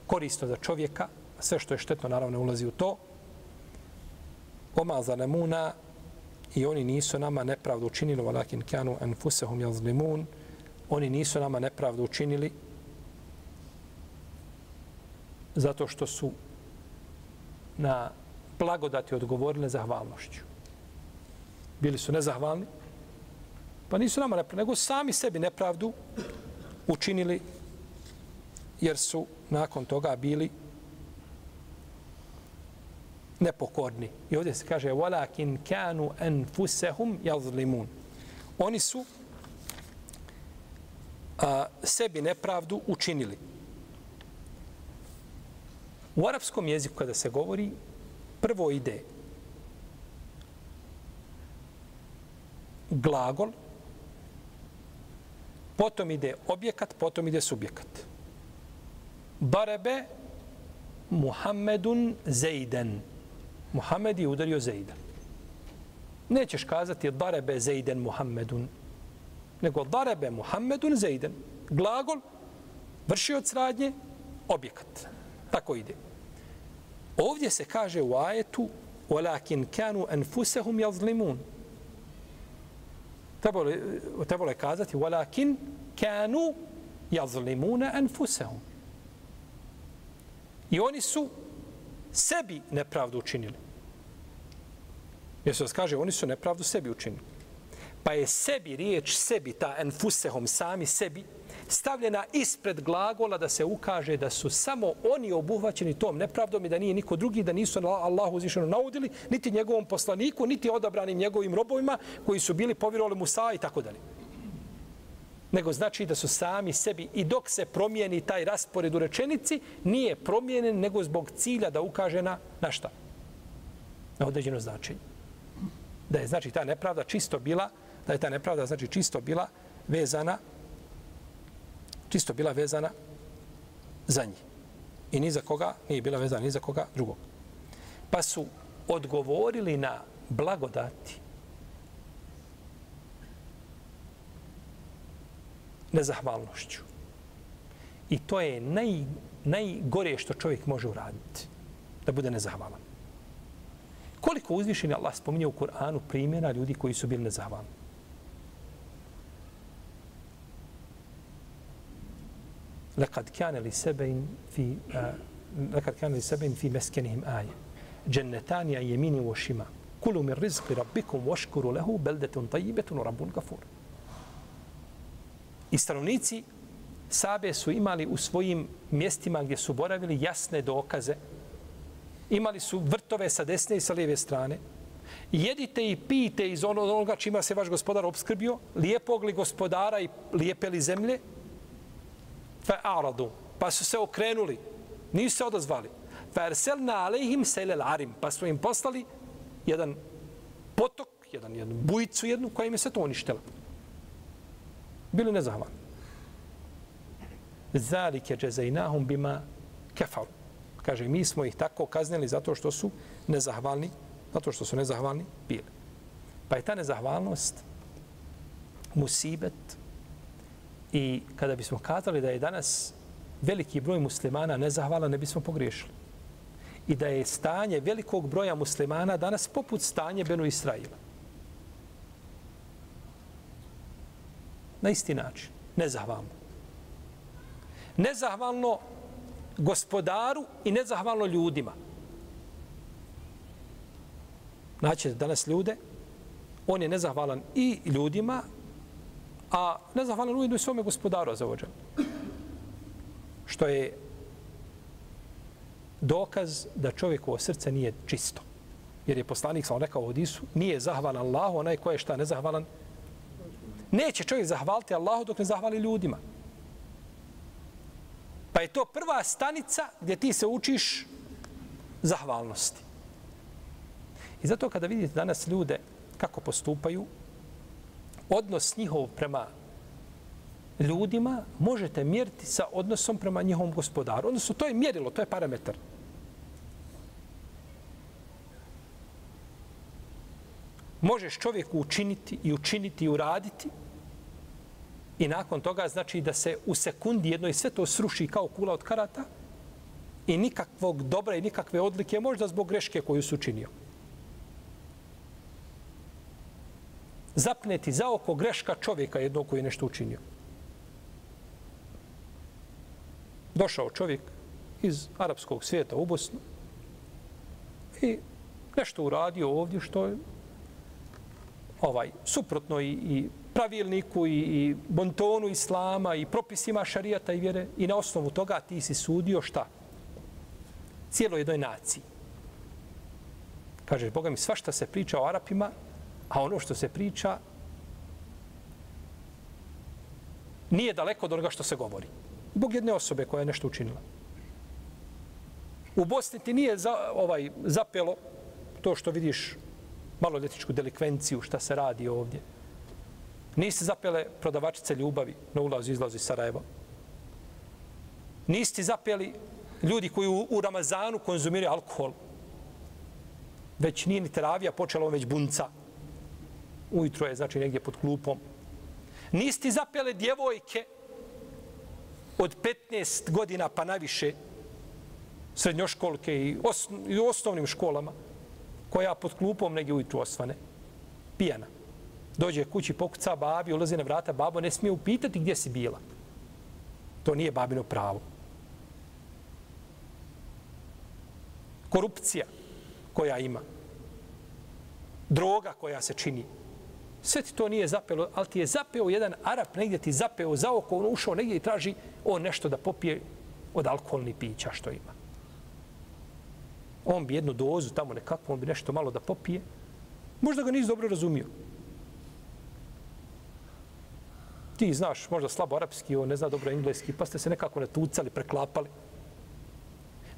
korisno za čovjeka, sve što je štetno naravno ulazi u to. Oma za nemuna i oni nisu nama nepravdu učinili, walakin kanu anfusahum jazlimun, oni nisu nama nepravdu učinili, zato što su na blagodati odgovorili zahvalnošću. Bili su nezahvalni, pa nisu nama nepravdu, nego sami sebi nepravdu učinili, jer su nakon toga bili nepokorni. I ovdje se kaže walakin kanu anfusahum yazlimun. Oni su a, sebi nepravdu učinili. U arapskom jeziku kada se govori, prvo ide glagol, potom ide objekat, potom ide subjekat. Barebe Muhammedun Zejden. Muhammed je udario Zejda. Nećeš kazati darebe Zejden Muhammedun, nego darebe Muhammedun Zejden. Glagol, vršioc radnje, objekat. Tako ide. Ovdje se kaže u ajetu وَلَكِنْ كَانُوا أَنْفُسَهُمْ يَظْلِمُونَ Trebalo, trebalo je kazati وَلَكِنْ كَانُوا يَظْلِمُونَ أَنْفُسَهُمْ I oni su sebi nepravdu učinili. Jer se kaže, oni su nepravdu sebi učinili. Pa je sebi, riječ sebi, ta enfusehom, sami sebi, stavljena ispred glagola da se ukaže da su samo oni obuhvaćeni tom nepravdom i da nije niko drugi, da nisu Allahu uzvišeno naudili, niti njegovom poslaniku, niti odabranim njegovim robovima koji su bili povjerovali Musa i tako dalje. Nego znači da su sami sebi i dok se promijeni taj raspored u rečenici, nije promijenjen nego zbog cilja da ukaže na, na šta? Na određeno značenje. Da je znači ta nepravda čisto bila, da je ta nepravda znači čisto bila vezana čisto bila vezana za njih. I ni za koga nije bila vezana, ni za koga drugog. Pa su odgovorili na blagodati nezahvalnošću. I to je naj, najgore što čovjek može uraditi. Da bude nezahvalan. Koliko uzvišeni Allah spominje u Kur'anu primjera ljudi koji su bili nezahvalni? لقد كان لسبع في لقد كان لسبع في مسكنهم آية جنتان عن يمين وشمال كلوا من رزق ربكم واشكروا له بلدة طيبة ورب غفور I stanovnici Sabe su imali u svojim mjestima gdje su boravili jasne dokaze. Imali su vrtove sa desne i sa lijeve strane. Jedite i pijte iz ono- onoga čima se vaš gospodar obskrbio, lijepog li gospodara i lijepe li zemlje, fe aradu. Pa su se okrenuli. Nisu se odazvali. Fe arsalna alejhim selel arim. Pa su im poslali jedan potok jedan jednu bujicu jednu koja im je sve to uništila bili nezahvalni zalike džezajnahum bima kafaru kaže mi smo ih tako kaznili zato što su nezahvalni zato što su nezahvalni bili pa je ta nezahvalnost musibet I kada bismo kazali da je danas veliki broj muslimana nezahvala, ne bismo pogriješili. I da je stanje velikog broja muslimana danas poput stanje Benu Israila. Na isti način. Nezahvalno. Nezahvalno gospodaru i nezahvalno ljudima. Znači, danas ljude, on je nezahvalan i ljudima, a nezahvalan ujedno i svome gospodaru za ođe. Što je dokaz da čovjekovo srce nije čisto. Jer je poslanik sam rekao u Odisu, nije zahvalan Allahu, onaj ko je šta nezahvalan. Neće čovjek zahvaliti Allahu dok ne zahvali ljudima. Pa je to prva stanica gdje ti se učiš zahvalnosti. I zato kada vidite danas ljude kako postupaju, odnos njihov prema ljudima možete mjeriti sa odnosom prema njihovom gospodaru. Odnosno, to je mjerilo, to je parametar. Možeš čovjeku učiniti i učiniti i uraditi i nakon toga znači da se u sekundi jednoj sve to sruši kao kula od karata i nikakvog dobra i nikakve odlike možda zbog greške koju su učinio. zapneti za oko greška čovjeka jednog koji je nešto učinio. Došao čovjek iz arapskog svijeta u Bosnu i nešto uradio ovdje što je ovaj suprotno i, i pravilniku i, i bontonu islama i propisima šarijata i vjere i na osnovu toga ti si sudio šta? Cijelo jednoj naciji. Kaže, Boga mi, svašta se priča o Arapima, A ono što se priča nije daleko od onoga što se govori. Bog jedne osobe koja je nešto učinila. U Bosni ti nije za, ovaj zapelo to što vidiš maloljetničku delikvenciju, šta se radi ovdje. Niste zapele prodavačice ljubavi na ulazu i izlazu iz Sarajeva. Niste zapeli ljudi koji u, u Ramazanu konzumiraju alkohol. Već nije ni teravija počela, već bunca. Ujutro je, znači, negdje pod klupom. Niste zapele djevojke od 15 godina pa naviše, srednjoškolke i, os, i osnovnim školama, koja pod klupom negdje ujutru osvane, pijana. Dođe kući, pokuca babi, ulazi na vrata, babo ne smije upitati gdje si bila. To nije babino pravo. Korupcija koja ima. Droga koja se čini. Sve ti to nije zapelo, ali ti je zapeo jedan Arap, negdje ti zapeo za oko, on ušao negdje i traži on nešto da popije od alkoholnih pića što ima. On bi jednu dozu tamo nekako, on bi nešto malo da popije. Možda ga nisi dobro razumio. Ti znaš možda slabo arapski, on ne zna dobro engleski, pa ste se nekako natucali, preklapali.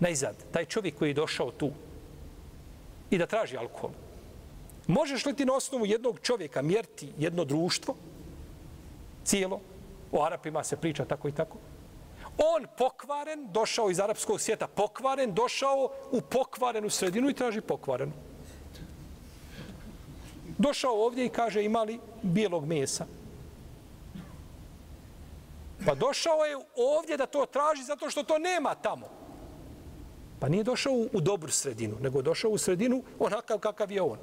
Najzad, taj čovjek koji je došao tu i da traži alkohol, možeš li ti na osnovu jednog čovjeka mjeriti jedno društvo, cijelo, o Arapima se priča tako i tako, on pokvaren, došao iz arapskog svijeta, pokvaren, došao u pokvarenu sredinu i traži pokvaren. Došao ovdje i kaže imali bijelog mesa. Pa došao je ovdje da to traži zato što to nema tamo. Pa nije došao u dobru sredinu, nego došao u sredinu onakav kakav je on.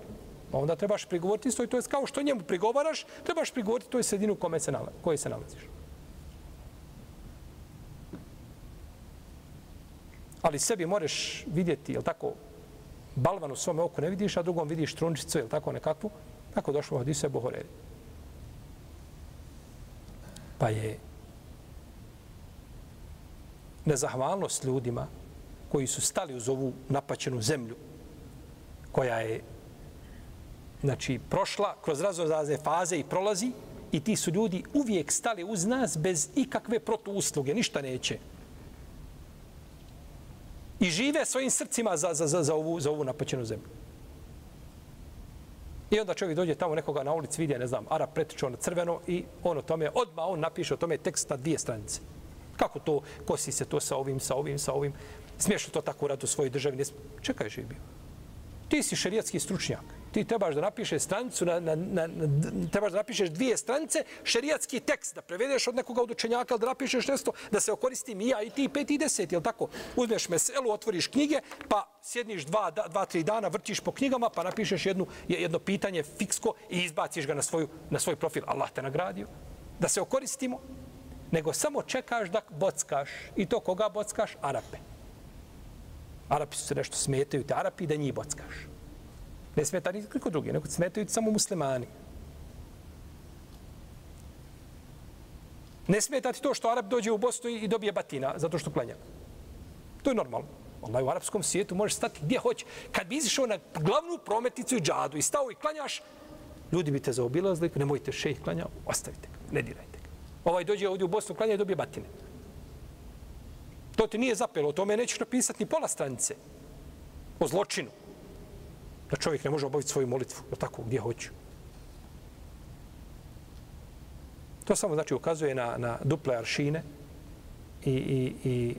Pa onda trebaš prigovoriti isto i to je kao što njemu prigovaraš, trebaš prigovoriti toj sredinu kome se nalazi, koje se nalaziš. Ali sebi možeš vidjeti, jel tako, balvan u svome oku ne vidiš, a drugom vidiš trunčicu, jel tako, nekakvu. Tako došlo u hadisu Ebu Horeri. Pa je nezahvalnost ljudima koji su stali uz ovu napaćenu zemlju koja je znači, prošla kroz razne faze i prolazi i ti su ljudi uvijek stali uz nas bez ikakve protuusluge, ništa neće. I žive svojim srcima za, za, za, za, ovu, za ovu napaćenu zemlju. I onda čovjek dođe tamo nekoga na ulici, vidi, ne znam, Arab pretičao ono na crveno i on o tome, odma on napiše o tome tekst na dvije stranice. Kako to, kosi se to sa ovim, sa ovim, sa ovim. Smiješ to tako rad u svojoj državi? Ne Čekaj, živi. Ti si šerijatski stručnjak. Ti trebaš da napišeš stranicu, na, na, na, na, trebaš da napišeš dvije stranice, šerijatski tekst, da prevedeš od nekoga od učenjaka, da napišeš nešto, da se okoristim i ja i ti, pet i deset, jel tako? Uzmeš meselu, otvoriš knjige, pa sjedniš dva, da, dva, tri dana, vrtiš po knjigama, pa napišeš jednu, jedno pitanje fiksko i izbaciš ga na, svoju, na svoj profil. Allah te nagradio. Da se okoristimo, nego samo čekaš da bockaš. I to koga bockaš? Arape. Arapi su se nešto smetaju, te Arapi da njih bockaš. Ne smeta ni niko drugi, nego smetaju samo muslimani. Ne smeta ti to što Arab dođe u Bosnu i dobije batina zato što klanja. To je normalno. Allah u arapskom svijetu možeš stati gdje hoće. Kad bi izišao na glavnu prometnicu i džadu i stao i klanjaš, ljudi bi te zaobilazili, nemojte šejh klanja, ostavite ga, ne dirajte ga. Ovaj dođe ovdje u Bosnu klanja i dobije batine. To ti nije zapelo, o tome nećeš napisati ni pola stranice. O zločinu. Da čovjek ne može obaviti svoju molitvu, je tako, gdje hoću. To samo znači ukazuje na, na duple aršine i, i, i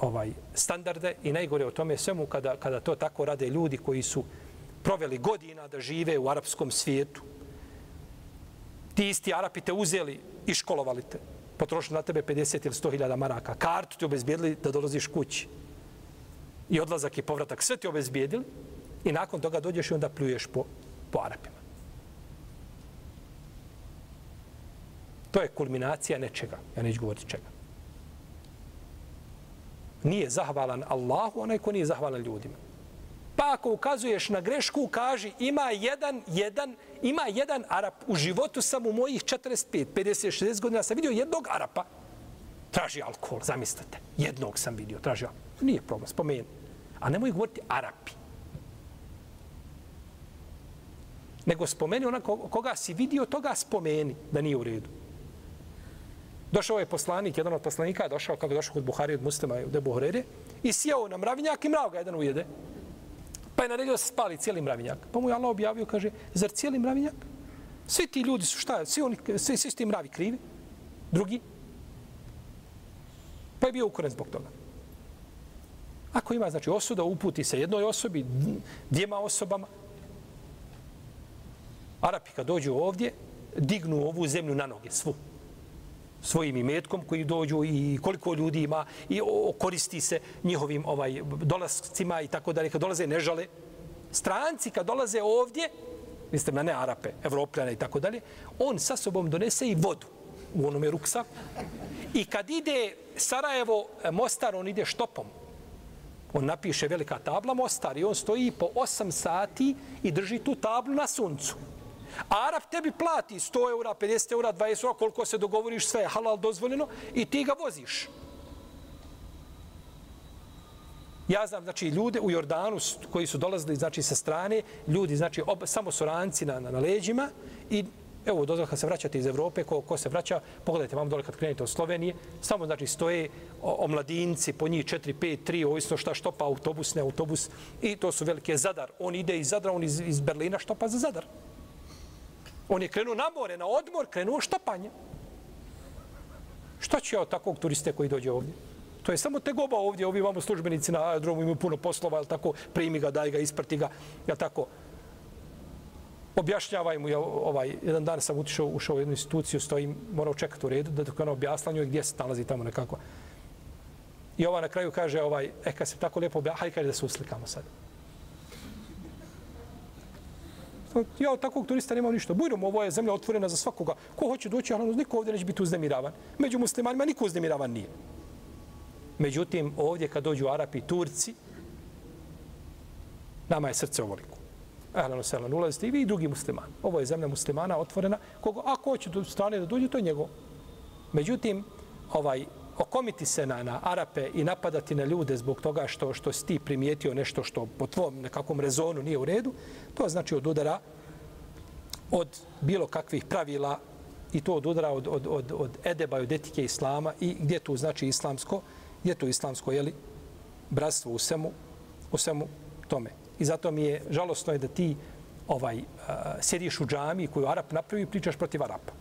ovaj standarde i najgore o tome svemu kada, kada to tako rade ljudi koji su proveli godina da žive u arapskom svijetu. Ti isti Arapi te uzeli i školovali te potrošili na tebe 50 ili 100 hiljada maraka. Kartu ti obezbijedili da dolaziš kući. I odlazak i povratak. Sve ti obezbijedili i nakon toga dođeš i onda pljuješ po, po Arapima. To je kulminacija nečega. Ja neću govoriti čega. Nije zahvalan Allahu, onaj ko nije zahvalan ljudima. Pa ako ukazuješ na grešku, kaži ima jedan, jedan, ima jedan Arap. U životu sam u mojih 45, 50, 60 godina sam vidio jednog Arapa. Traži alkohol, zamislite. Jednog sam vidio, traži alkohol. Nije problem, spomeni. A nemoj govoriti Arapi. Nego spomeni onako koga si vidio, toga spomeni da nije u redu. Došao je poslanik, jedan od poslanika je došao, kako je došao kod Buhari od muslima i od Horere, i sjeo na mravinjak i mrav ga jedan ujede. Pa je naredio da se spali cijeli mravinjak. Pa mu je Allah objavio, kaže, zar cijeli mravinjak? Svi ti ljudi su šta? Svi, oni, svi, svi su ti mravi krivi. Drugi. Pa je bio ukoren zbog toga. Ako ima, znači, osuda, uputi se jednoj osobi, dvijema osobama. Arapi kad dođu ovdje, dignu ovu zemlju na noge, svu. Svojim imetkom koji dođu i koliko ljudi ima i koristi se njihovim ovaj dolascima i tako dalje. Kad dolaze, ne žale. Stranci kad dolaze ovdje, mislim na ne Arape, Evropljane i tako dalje, on sa sobom donese i vodu u onome ruksa. I kad ide Sarajevo, e, Mostar, on ide štopom. On napiše velika tabla Mostar i on stoji po 8 sati i drži tu tablu na suncu. A Arab tebi plati 100 eura, 50 eura, 20 eura, koliko se dogovoriš, sve je halal dozvoljeno i ti ga voziš. Ja znam, znači, ljude u Jordanu koji su dolazili, znači, sa strane, ljudi, znači, ob, samo su ranci na, na, na leđima i evo, dozvoj kad se vraćate iz Evrope, ko, ko se vraća, pogledajte vam dole kad krenete od Slovenije, samo, znači, stoje omladinci, po njih 4, 5, 3, ovisno šta štopa autobus, ne autobus, i to su velike Zadar. On ide iz Zadra, on iz, iz Berlina štopa za Zadar. On je krenuo na more, na odmor, krenuo štapanje. Šta će od takvog turiste koji dođe ovdje? To je samo te goba ovdje, ovi imamo službenici na aerodromu imaju puno poslova, jel tako, primi ga, daj ga, isprti ga, jel tako. Objašnjavaj mu, jel, ovaj, jedan dan sam utišao, ušao u jednu instituciju, stojim, morao čekati u redu, da dok ono objaslanju gdje se nalazi tamo nekako. I ova na kraju kaže, ovaj, e, kad se tako lijepo objasla, hajde kaže da se uslikamo sad. Pa, ja od takvog turista nemam ništa. Bujrom, ovo je zemlja otvorena za svakoga. Ko hoće doći, ali niko ovdje neće biti uznemiravan. Među muslimanima niko uznemiravan nije. Međutim, ovdje kad dođu Arapi i Turci, nama je srce ovoliko. Ehlano selan, ulazite i vi i drugi musliman. Ovo je zemlja muslimana otvorena. Kogo, ako hoće do strane da dođe, to je njegov. Međutim, ovaj, okomiti se na, na Arape i napadati na ljude zbog toga što što si ti primijetio nešto što po tvom nekakvom rezonu nije u redu, to znači od udara od bilo kakvih pravila i to od udara od, od, od, od edeba i od etike islama i gdje tu znači islamsko, gdje tu islamsko, jeli, bratstvo u svemu, u svemu tome. I zato mi je žalostno je da ti ovaj uh, sjediš u džami koju Arap napravi i pričaš protiv Arapa.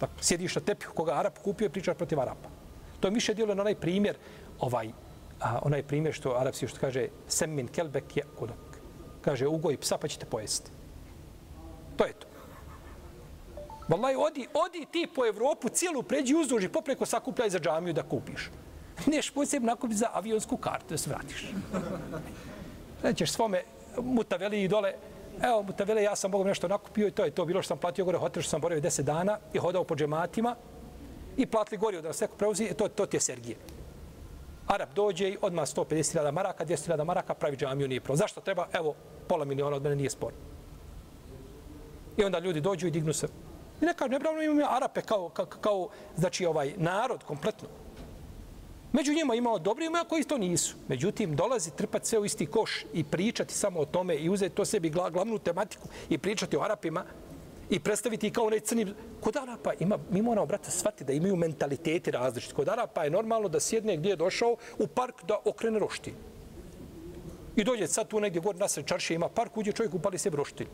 Dakle, sjediš na tepihu koga Arap kupio i pričaš protiv Arapa. To je više djelo na onaj primjer, ovaj, a, onaj primjer što Arapsi što kaže semmin kelbek je kudok. Kaže, ugoj psa pa ćete pojesti. To je to. Wallahi, odi, odi ti po Evropu, cijelu pređi uzduži, popreko sakupljaj za džamiju da kupiš. Neš posebno nakupiti za avionsku kartu da se vratiš. Rećeš svome mutaveli i dole, evo mutaveli, ja sam Bogom nešto nakupio i to je to. Bilo što sam platio gore hotel što sam boravio 10 dana i hodao po džematima i platili gorio da nas neko preuzi, e, to, to ti je Sergije. Arab dođe i odmah 150.000 maraka, 200.000 maraka, pravi džamiju, nije pravo. Zašto treba? Evo, pola miliona od mene nije spor. I onda ljudi dođu i dignu se. I kažu, nepravno imamo Arape kao, kao, kao, znači ovaj narod kompletno. Među njima imao dobri ima koji to nisu. Međutim, dolazi trpati sve u isti koš i pričati samo o tome i uzeti to sebi glavnu tematiku i pričati o Arapima, i predstaviti kao onaj crni... Kod Arapa ima, mi moramo, brate, shvatiti da imaju mentaliteti različiti. Kod Arapa je normalno da sjedne gdje je došao u park da okrene roštilj. I dođe sad tu negdje gore nasred čaršije ima park, uđe čovjek upali se roštilj.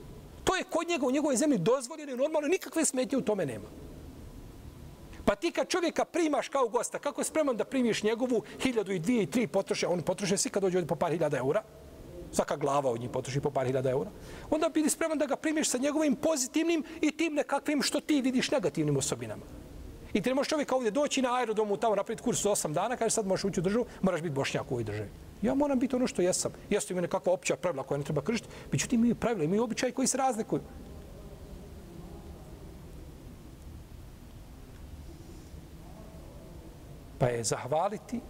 To je kod njega u njegovoj zemlji dozvoljeno i normalno, nikakve smetnje u tome nema. Pa ti kad čovjeka primaš kao gosta, kako je spreman da primiš njegovu hiljadu i dvije i tri potroše, on potroše svi kad dođe po par hiljada eura, svaka glava od njih potroši po par hiljada eura, onda bili spreman da ga primiš sa njegovim pozitivnim i tim nekakvim što ti vidiš negativnim osobinama. I ti ne možeš čovjeka ovdje doći na aerodomu tamo napraviti kurs od 8 dana, kaže sad možeš ući u državu, moraš biti bošnjak u ovoj državi. Ja moram biti ono što jesam. Jesu ima nekakva opća pravila koja ne treba kršiti, međutim imaju pravila, imaju običaj koji se razlikuju. Pa je zahvaliti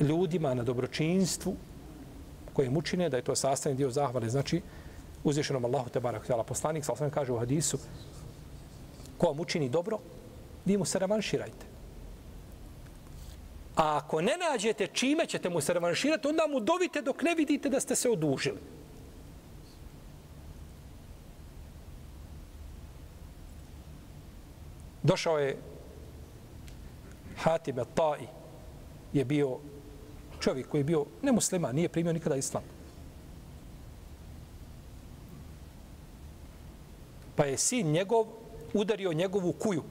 ljudima na dobročinstvu koje mu učine, da je to sastavni dio zahvale. Znači, uzvišenom Allahu te barak tjela. poslanik, sal sam kaže u hadisu, ko vam učini dobro, vi mu se revanširajte. A ako ne nađete čime ćete mu se revanširati, onda mu dovite dok ne vidite da ste se odužili. Došao je Hatim al-Ta'i, je bio čovjek koji je bio nemusliman, nije primio nikada islam. Pa je sin njegov udario njegovu kuju.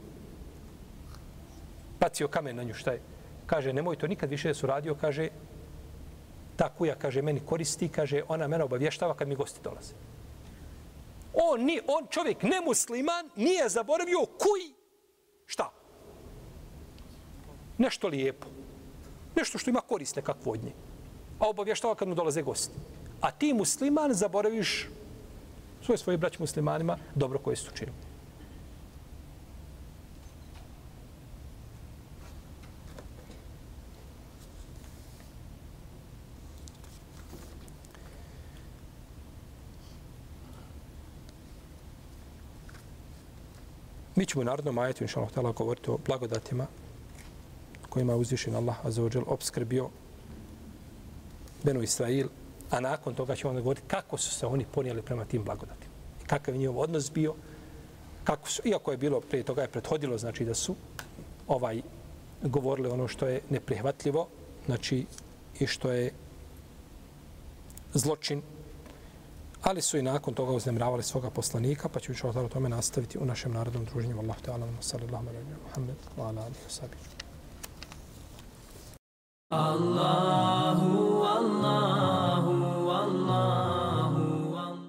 Bacio kamen na nju, šta je? Kaže, nemoj to nikad više da su radio, kaže, ta kuja, kaže, meni koristi, kaže, ona mene obavještava kad mi gosti dolaze. On, ni, on čovjek nemusliman nije zaboravio kuj, šta? Nešto lijepo. Nešto što ima korist nekakvo od nje. A obavještava kad mu dolaze gosti. A ti musliman zaboraviš svoje svoje braće muslimanima dobro koje su učinili. Mi ćemo u narodnom ajetu, inša Allah, govoriti o blagodatima kojima je uzvišen Allah azzawajal obskrbio Benu Israil, a nakon toga ćemo onda govoriti kako su se oni ponijeli prema tim blagodatima. I kakav je njihov odnos bio, kako su, iako je bilo prije toga je prethodilo, znači da su ovaj govorili ono što je neprihvatljivo, znači i što je zločin, ali su i nakon toga uznemravali svoga poslanika, pa ću o tome nastaviti u našem narodnom druženju. Allah te alam, sallallahu alaihi wa sallam, wa ala alihi wa sallam. Allahu